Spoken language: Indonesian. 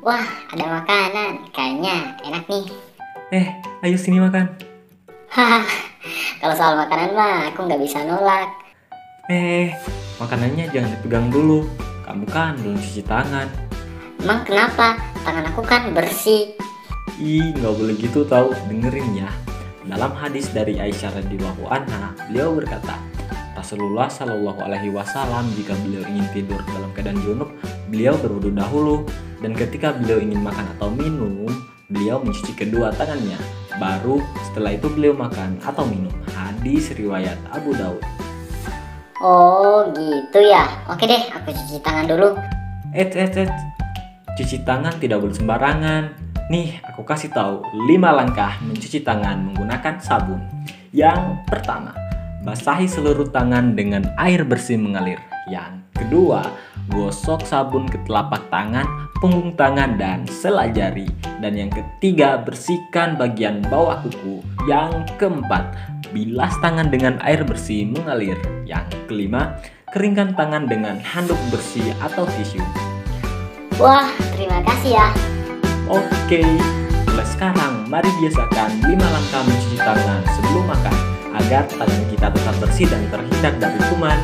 Wah, ada makanan. Kayaknya enak nih. Eh, ayo sini makan. Haha, kalau soal makanan mah aku nggak bisa nolak. Eh, makanannya jangan dipegang dulu. Kamu kan belum cuci tangan. Emang kenapa? Tangan aku kan bersih. Ih, nggak boleh gitu tahu. Dengerin ya. Dalam hadis dari Aisyah radhiyallahu anha, beliau berkata, Rasulullah Shallallahu Alaihi Wasallam jika beliau ingin tidur dalam keadaan junub, beliau berwudu dahulu dan ketika beliau ingin makan atau minum, beliau mencuci kedua tangannya. Baru setelah itu beliau makan atau minum. Hadis riwayat Abu Daud. Oh, gitu ya. Oke deh, aku cuci tangan dulu. Eh, eh, eh. Cuci tangan tidak boleh sembarangan. Nih, aku kasih tahu 5 langkah mencuci tangan menggunakan sabun. Yang pertama, basahi seluruh tangan dengan air bersih mengalir. Yang kedua, gosok sabun ke telapak tangan, punggung tangan, dan sela jari. Dan yang ketiga, bersihkan bagian bawah kuku. Yang keempat, bilas tangan dengan air bersih mengalir. Yang kelima, keringkan tangan dengan handuk bersih atau tisu. Wah, terima kasih ya. Oke, mulai sekarang mari biasakan 5 langkah mencuci tangan sebelum makan agar tangan kita tetap bersih dan terhindar dari kuman,